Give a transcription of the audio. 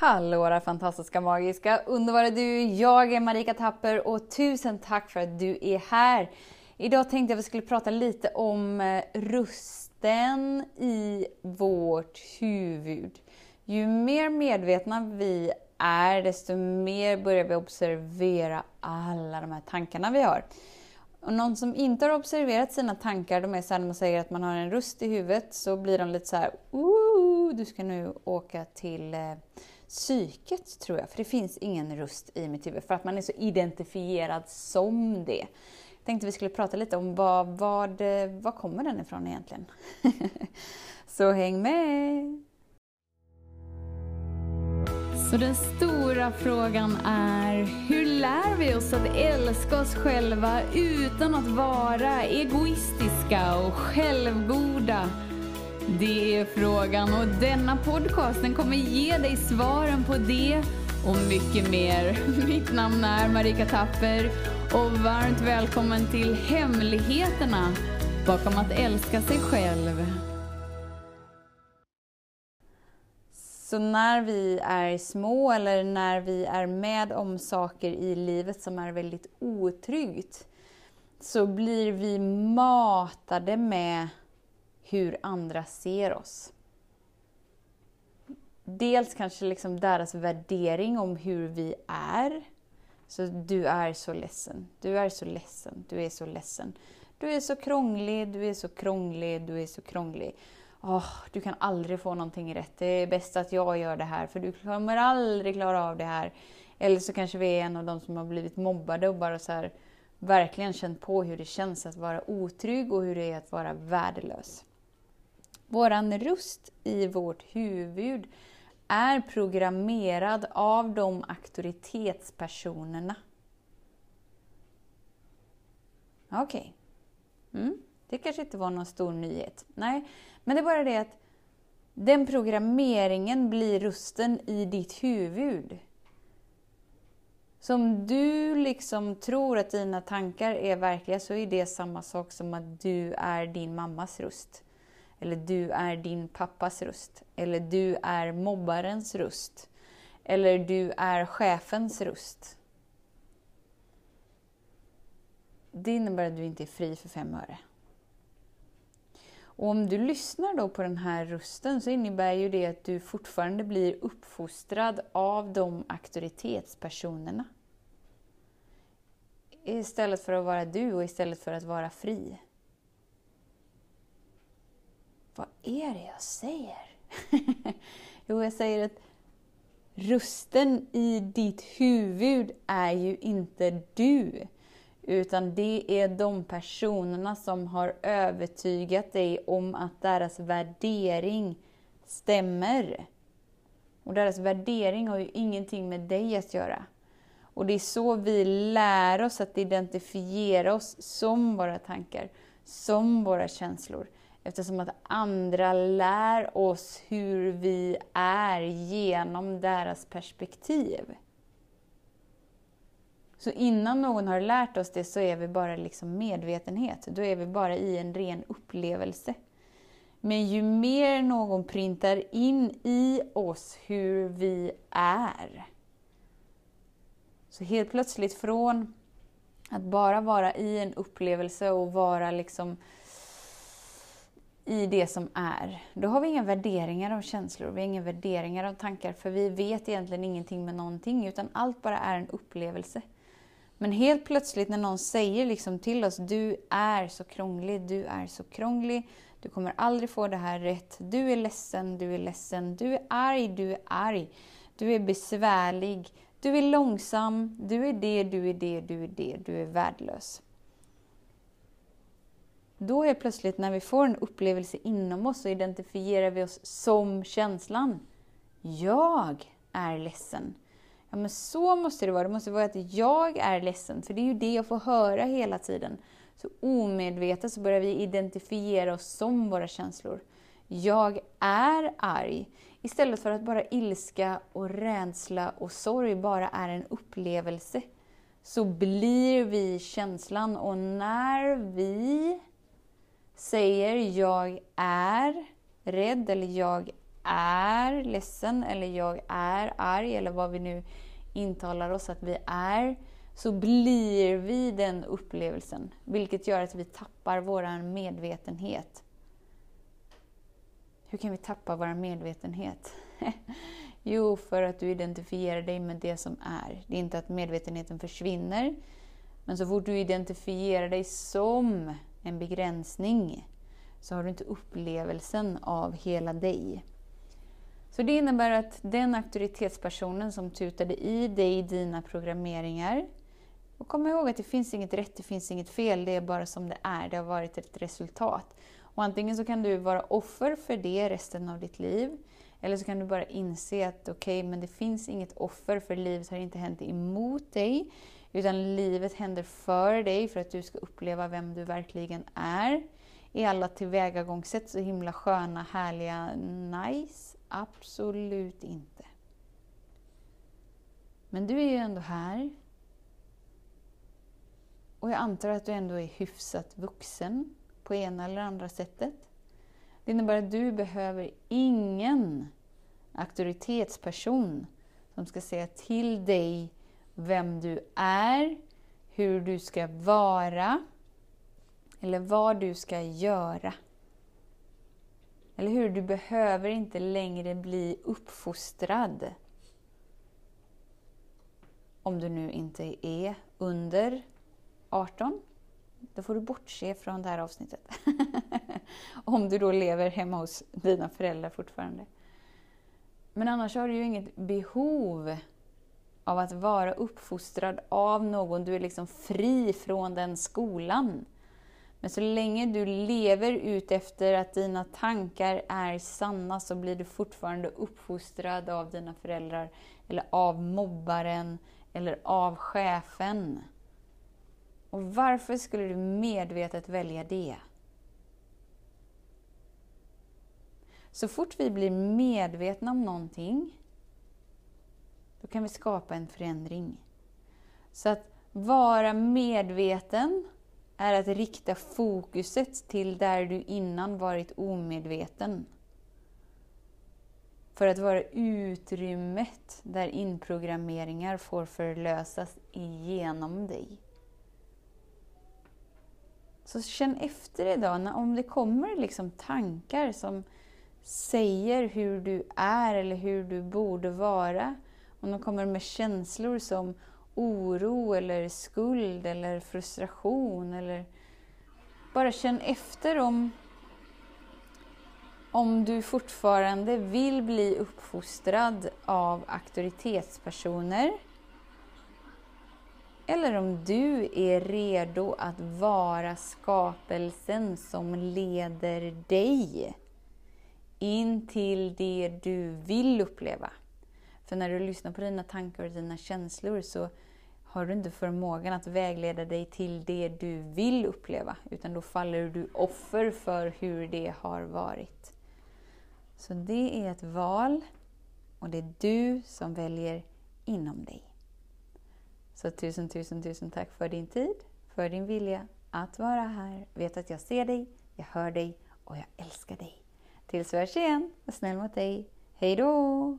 Hallå där fantastiska, magiska, underbara du! Jag är Marika Tapper och tusen tack för att du är här! Idag tänkte jag att vi skulle prata lite om eh, rusten i vårt huvud. Ju mer medvetna vi är, desto mer börjar vi observera alla de här tankarna vi har. Och någon som inte har observerat sina tankar, de är så här, när man säger att man har en röst i huvudet, så blir de lite så här, du ska nu åka till eh, psyket, tror jag. För det finns ingen röst i mitt huvud, för att man är så identifierad som det. Jag tänkte vi skulle prata lite om vad, vad, vad kommer den ifrån egentligen? så häng med! Så den stora frågan är, hur lär vi oss att älska oss själva utan att vara egoistiska och självgoda? Det är frågan och denna podcast den kommer ge dig svaren på det och mycket mer. Mitt namn är Marika Tapper och varmt välkommen till Hemligheterna bakom att älska sig själv. Så när vi är små eller när vi är med om saker i livet som är väldigt otryggt så blir vi matade med hur andra ser oss. Dels kanske liksom deras värdering om hur vi är. Så du är så ledsen, du är så ledsen, du är så ledsen. Du är så krånglig, du är så krånglig, du är så krånglig. Oh, du kan aldrig få någonting rätt. Det är bäst att jag gör det här för du kommer aldrig klara av det här. Eller så kanske vi är en av de som har blivit mobbade och bara så här, verkligen känt på hur det känns att vara otrygg och hur det är att vara värdelös. Våran röst i vårt huvud är programmerad av de auktoritetspersonerna. Okej. Okay. Mm. Det kanske inte var någon stor nyhet. Nej, men det är bara det att den programmeringen blir rösten i ditt huvud. Så om du liksom tror att dina tankar är verkliga så är det samma sak som att du är din mammas röst. Eller du är din pappas röst. Eller du är mobbarens röst. Eller du är chefens röst. Det innebär att du inte är fri för fem öre. Och om du lyssnar då på den här rösten så innebär ju det att du fortfarande blir uppfostrad av de auktoritetspersonerna. Istället för att vara du och istället för att vara fri. Vad är det jag säger? jo, jag säger att rösten i ditt huvud är ju inte du. Utan det är de personerna som har övertygat dig om att deras värdering stämmer. Och deras värdering har ju ingenting med dig att göra. Och det är så vi lär oss att identifiera oss som våra tankar, som våra känslor. Eftersom att andra lär oss hur vi är genom deras perspektiv. Så innan någon har lärt oss det så är vi bara liksom medvetenhet. Då är vi bara i en ren upplevelse. Men ju mer någon printar in i oss hur vi är. Så helt plötsligt från att bara vara i en upplevelse och vara liksom i det som är. Då har vi inga värderingar av känslor, vi har inga värderingar av tankar, för vi vet egentligen ingenting med någonting, utan allt bara är en upplevelse. Men helt plötsligt när någon säger liksom till oss, du är så krånglig, du är så krånglig, du kommer aldrig få det här rätt, du är ledsen, du är ledsen, du är arg, du är arg, du är besvärlig, du är långsam, du är det, du är det, du är det, du är värdelös. Då är plötsligt när vi får en upplevelse inom oss så identifierar vi oss som känslan. Jag är ledsen. Ja, men så måste det vara. Det måste vara att jag är ledsen, för det är ju det jag får höra hela tiden. Så omedvetet så börjar vi identifiera oss som våra känslor. Jag är arg. Istället för att bara ilska och rädsla och sorg bara är en upplevelse, så blir vi känslan. Och när vi säger jag är rädd eller jag är ledsen eller jag är arg eller vad vi nu intalar oss att vi är, så blir vi den upplevelsen. Vilket gör att vi tappar vår medvetenhet. Hur kan vi tappa vår medvetenhet? jo, för att du identifierar dig med det som är. Det är inte att medvetenheten försvinner, men så fort du identifierar dig som en begränsning så har du inte upplevelsen av hela dig. Så det innebär att den auktoritetspersonen som tutade i dig dina programmeringar, och kom ihåg att det finns inget rätt, det finns inget fel, det är bara som det är, det har varit ett resultat. Och antingen så kan du vara offer för det resten av ditt liv, eller så kan du bara inse att okej, okay, men det finns inget offer för livet har inte hänt emot dig, utan livet händer för dig för att du ska uppleva vem du verkligen är. Är alla tillvägagångssätt så himla sköna, härliga, nice? Absolut inte. Men du är ju ändå här. Och jag antar att du ändå är hyfsat vuxen på ena eller andra sättet. Det innebär att du behöver ingen auktoritetsperson som ska säga till dig vem du är, hur du ska vara eller vad du ska göra. Eller hur? Du behöver inte längre bli uppfostrad. Om du nu inte är under 18. Då får du bortse från det här avsnittet. Om du då lever hemma hos dina föräldrar fortfarande. Men annars har du ju inget behov av att vara uppfostrad av någon. Du är liksom fri från den skolan. Men så länge du lever ut efter att dina tankar är sanna så blir du fortfarande uppfostrad av dina föräldrar, eller av mobbaren, eller av chefen. Och varför skulle du medvetet välja det? Så fort vi blir medvetna om någonting, då kan vi skapa en förändring. Så att vara medveten är att rikta fokuset till där du innan varit omedveten. För att vara utrymmet där inprogrammeringar får förlösas igenom dig. Så känn efter idag, om det kommer liksom tankar som säger hur du är eller hur du borde vara. Om de kommer med känslor som oro eller skuld eller frustration. Eller bara känn efter om, om du fortfarande vill bli uppfostrad av auktoritetspersoner. Eller om du är redo att vara skapelsen som leder dig in till det du vill uppleva. För när du lyssnar på dina tankar och dina känslor så har du inte förmågan att vägleda dig till det du vill uppleva, utan då faller du offer för hur det har varit. Så det är ett val och det är du som väljer inom dig. Så tusen, tusen, tusen tack för din tid, för din vilja att vara här. Vet att jag ser dig, jag hör dig och jag älskar dig. Tills vi hörs igen, var snäll mot dig. Hej då!